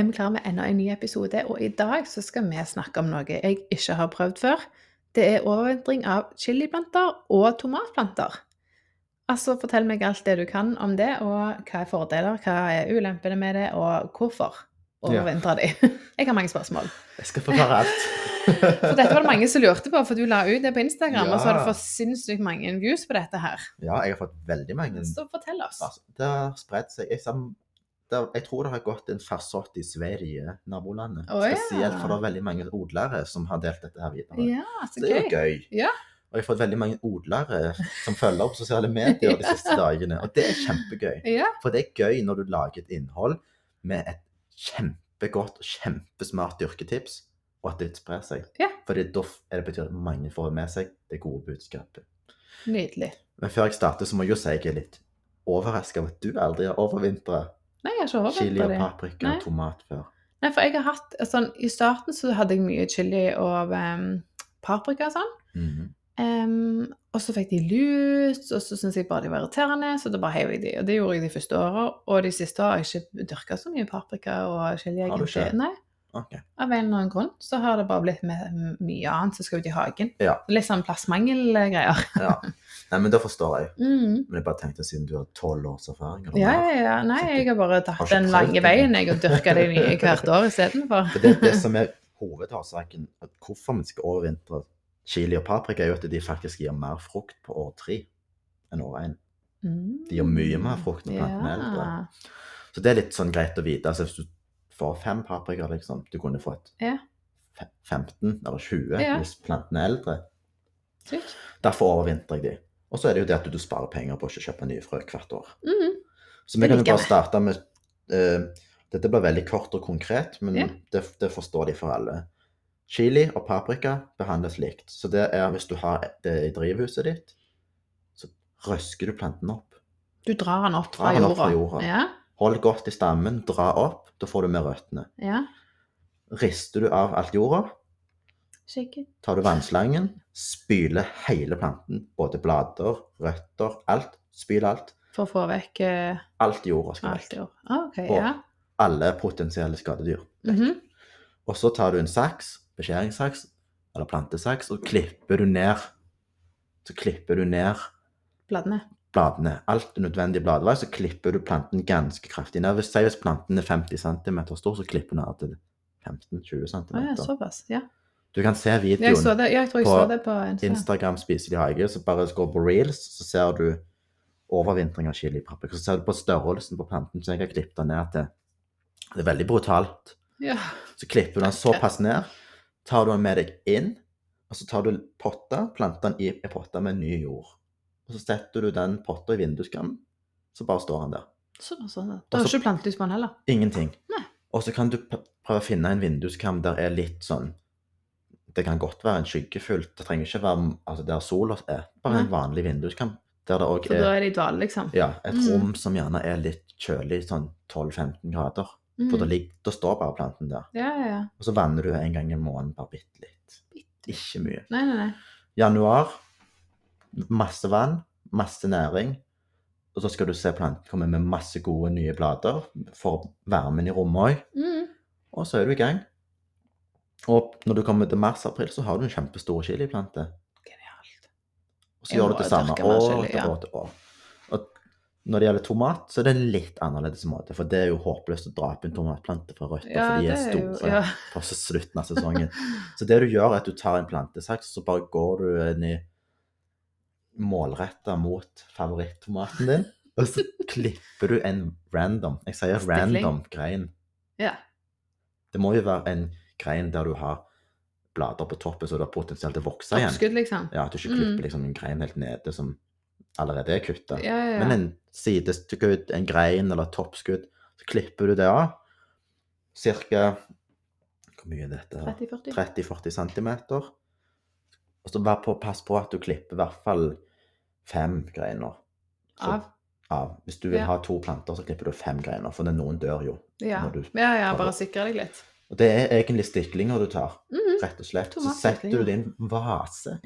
er vi klare med enda en ny episode, og i dag så skal vi snakke om noe jeg ikke har prøvd før. Det er overvintring av chiliplanter og tomatplanter. Altså, fortell meg alt det du kan om det, og hva er fordeler, hva er ulempene med det, og hvorfor overvintre de. Jeg har mange spørsmål. Jeg skal forklare alt. For dette var det mange som lurte på, for du la ut det på Instagram, Ja. og så har du fått sinnssykt mange views på dette her. Ja, jeg har fått veldig mange Så fortell oss. Altså, Det har spredt seg. Jeg, det, jeg tror det har gått en farsott i Sverige, nabolandet. Oh. Spesielt for det er veldig mange odlere som har delt dette her videre. Ja, så Så det er jo gøy. gøy. Ja. Og jeg har fått veldig mange odlere som følger opp sosiale medier de siste dagene. Og det er kjempegøy. Ja, For det er gøy når du lager et innhold med et kjempegodt og kjempesmart dyrketips, og at det sprer seg. Ja. For da er det betyr at mange får med seg det gode budskapet. nydelig. Men før jeg starter, så må jeg jo si jeg er litt overraska over at du aldri har overvintra Nei, jeg har ikke chili og paprika Nei. og tomat før. Nei, for jeg har hatt sånn, I starten så hadde jeg mye chili og um, paprika og sånn. Mm -hmm. um, og så fikk de lus, og så syntes jeg bare de var irriterende, så da bare heiv jeg de. Og det gjorde jeg de første åra. Og de siste har jeg ikke dyrka så mye paprika og chili. Har du ikke? Nei, Ok. av en eller annen grunn så har det bare blitt med mye annet som skal ut i hagen. Ja. Litt sånn plassmangelgreier. Ja. Nei, men da forstår jeg. Mm. Men jeg bare tenkte siden du har tolv års erfaring eller Ja, ja, ja. Nei, jeg har bare tatt den lange veien jeg, og dyrka de nye hvert år istedenfor. For det, det som er hovedårsaken hvorfor vi skal overvintre chili og paprika, er jo at de faktisk gir mer frukt på år tre enn år én. Mm. De gir mye mer frukt når planten er eldre. Så det er litt sånn greit å vite. Altså hvis du får fem paprika, liksom, du kunne fått Ja. 15 eller 20 Ja. hvis plantene er eldre. Sykt. Derfor overvintrer jeg de. Og så er det jo det at du sparer penger på å ikke kjøpe nye frø hvert år. Mm. Så vi kan jo bare starte med uh, Dette blir veldig kort og konkret, men Ja. det, det forstår de for alle. Chili og paprika behandles likt. Så det er hvis du har det i drivhuset ditt, så røsker du planten opp. Du drar den opp Drar fra den jorda. opp fra jorda. Ja, Hold godt i stammen, dra opp, da får du med røttene. ja. Rister du av alt jorda, Sikkert. tar du vannslangen, spyler hele planten, både blader, røtter, alt. Spyl alt. For å få vekk uh... Alt jorda skal alt i. Ah, ok, Og- ja. Alle potensielle skadedyr. Mhm. Og så tar du en saks, beskjæringssaks, eller plantesaks, og klipper du ned. Så klipper du ned Bladene. Bladene. Alt nødvendig bladvei, så klipper du planten ganske kraftig ned. Si hvis planten er 50 cm stor, så klipper du ned til 15-20 cm. Ja, såpass. Ja. Du kan se videoen jeg, det. jeg tror jeg på på Insta. Instagram Spiselig hage, så bare gå på reels, så ser du overvintring av chili paprika. Så ser du på størrelsen på planten, så jeg har klippet den ned til Det er veldig brutalt. Ja. Så klipper du den såpass ned, tar du den med deg inn, og så tar du potta, planter den i potta med ny jord. Og så setter du den potta i vinduskarmen, så bare står den der. Så, så, da har du ikke plantelys på den heller. Ingenting. Nei. Og så kan du prøve å finne en vinduskarm der er litt sånn Det kan godt være en skyggefull, det trenger ikke være altså der sola er. Bare en vanlig vinduskarm der det òg For da er er de i dvale, liksom. ja, et Mm. rom som gjerne er litt kjølig, sånn 12-15 grader. Mm. For da, ligger, da står bare planten der. Ja, ja, ja. Og så vanner du en gang i måneden, bare bitte litt. Ikke mye. Nei, nei, nei. Januar, masse vann, masse næring. Og så skal du se planten komme med masse gode nye blader for varmen i rommet òg. Mm. Og så er du i gang. Og når du kommer til mars-april, så har du en kjempestor chiliplante. Genialt. Og så gjør du det samme år etter ja. år etter år. Og når det gjelder tomat, så er det en litt annerledes måte. For det er jo håpløst å dra opp en tomatplante fra røtter, Ja, for de er store er jo- ja. på slutten av sesongen. Så det du gjør, er at du tar en plantesaks, så bare går du inn i målretta mot favoritttomaten din, og så klipper du en random Jeg sier random grein. Ja. Det må jo være en grein der du har blader på toppen, så du har potensial til å vokse igjen. Oppskudd, liksom. Ja, At du ikke Mm. klipper liksom en grein helt nede som allerede er kutta. Ja, ja, ja. Men en sideskudd, en grein eller et toppskudd, så klipper du det av. Cirka Hvor mye er dette? 30-40? 30-40 centimeter. Og så på, pass på at du klipper i hvert fall fem greiner. Så- Av? av. Hvis du vil Ja. ha to planter, så klipper du fem greiner, for noen dør jo. Ja. du ja, ja, bare sikre deg litt. Og det er egentlig stiklinger du tar, Mhm. rett og slett. Så setter du din vase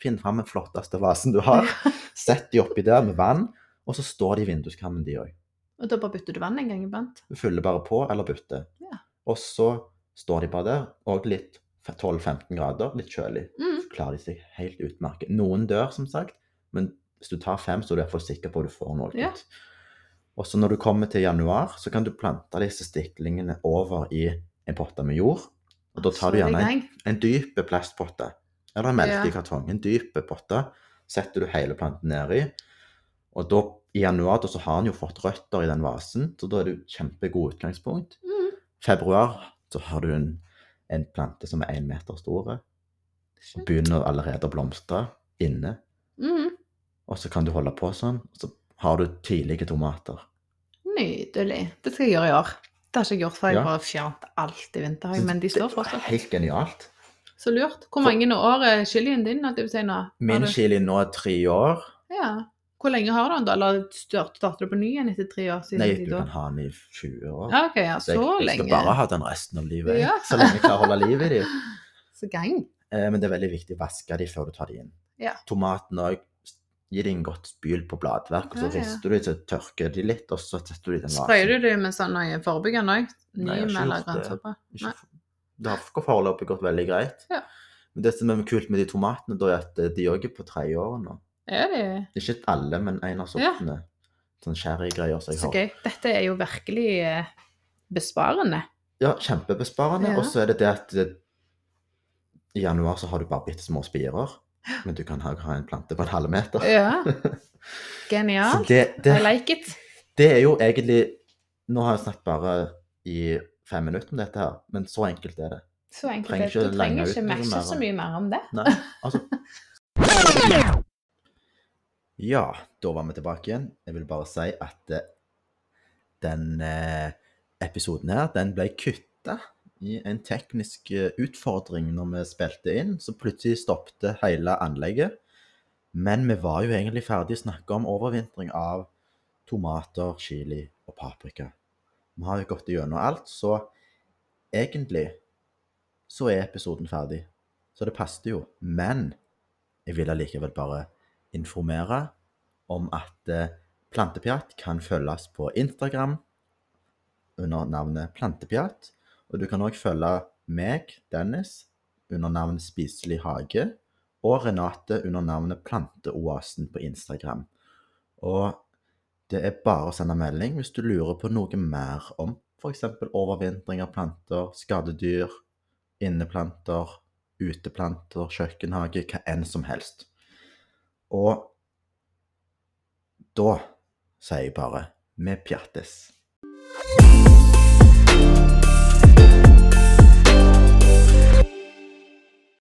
Finn fram den flotteste vasen du har. Sett de oppi der med vann, og så står de i vinduskarmen, de òg. Og da bare bytter du vann en gang iblant? Du fyller bare på eller bytter. Ja. Og så står de bare der, og litt 12-15 grader, litt kjølig. Mm. Så klarer de seg helt utmerket. Noen dør, som sagt, men hvis du tar fem, så er du iallfall sikker på at du får noe. Ja. Og så når du kommer til januar, så kan du plante disse stiklingene over i en potte med jord. Og da tar du er gjerne en, en dyp plastpotte, eller en melkekartong. En dyp potte setter du hele planten nedi. Og da, i januar da, så har den jo fått røtter i den vasen, så da er det jo kjempegod utgangspunkt. Mm. Februar så har du en, en plante som er én meter stor, og begynner allerede å blomstre inne. Mm. Og så kan du holde på sånn, og så har du tidlige tomater. Nydelig. Det skal jeg gjøre i år. Det har ikke jeg gjort før. Jeg Ja. bare fjernet alt i vinter. Men de står fortsatt. Helt genialt. Så lurt. Hvor mange år er chilien din? Min chili nå er tre år. Ja. Hvor lenge har du den da? Eller starter du på ny igjen etter tre år siden? Nei, du kan ha den i 20 år. Ja, ok, ja, Så så jeg, jeg skal bare ha den resten av livet. Ja. Så lenge jeg klarer å holde liv i dem. Så gang. Eh, men det er veldig viktig å vaske dem før du tar dem inn. Ja. Tomaten òg. Gi dem godt spyl på bladverk, og så rister du dem, så tørker de litt, og så setter du dem i vasen. Sprayer du dem med sånn forebyggende òg? Ikke eller det. grønnsåpe? Det har foreløpig gått veldig greit. Ja. Men det som er kult med de tomatene, da, er at de òg er på tredje året nå. Er det Ikke alle, men en av Ja. sortene. Sånn sherrygreier som jeg så har. gøy? Dette er jo virkelig eh, besparende. Ja, kjempebesparende. Ja. Og så er det det at i januar så har du bare bitte små spirer, men du kan ha, ha en plante på en halv meter. Ja. Så Genialt. det, det, I like it. det er jo egentlig Nå har jeg snakket bare i fem minutter om dette her, men så enkelt er det. Så enkelt. Trenger er det. Du trenger ikke matche så mye mer om det. Nei, altså Ja, da var vi tilbake igjen. Jeg vil bare si at eh, den eh, episoden her, den ble kutta i en teknisk eh, utfordring når vi spilte inn, så plutselig stoppet hele anlegget. Men vi var jo egentlig ferdig å snakke om overvintring av tomater, chili og paprika. Vi har jo gått gjennom alt, så egentlig så er episoden ferdig. Så det passet jo. Men jeg vil allikevel bare informere om at eh, Plantepjatt kan følges på Instagram under navnet Plantepjatt. Og du kan òg følge meg, Dennis, under navnet Spiselig hage, og Renate under navnet Planteoasen på Instagram. Og det er bare å sende melding hvis du lurer på noe mer om f.eks. overvintring av planter, skadedyr, inneplanter, uteplanter, kjøkkenhage, hva enn som helst. Og da sier jeg bare vi pjattes.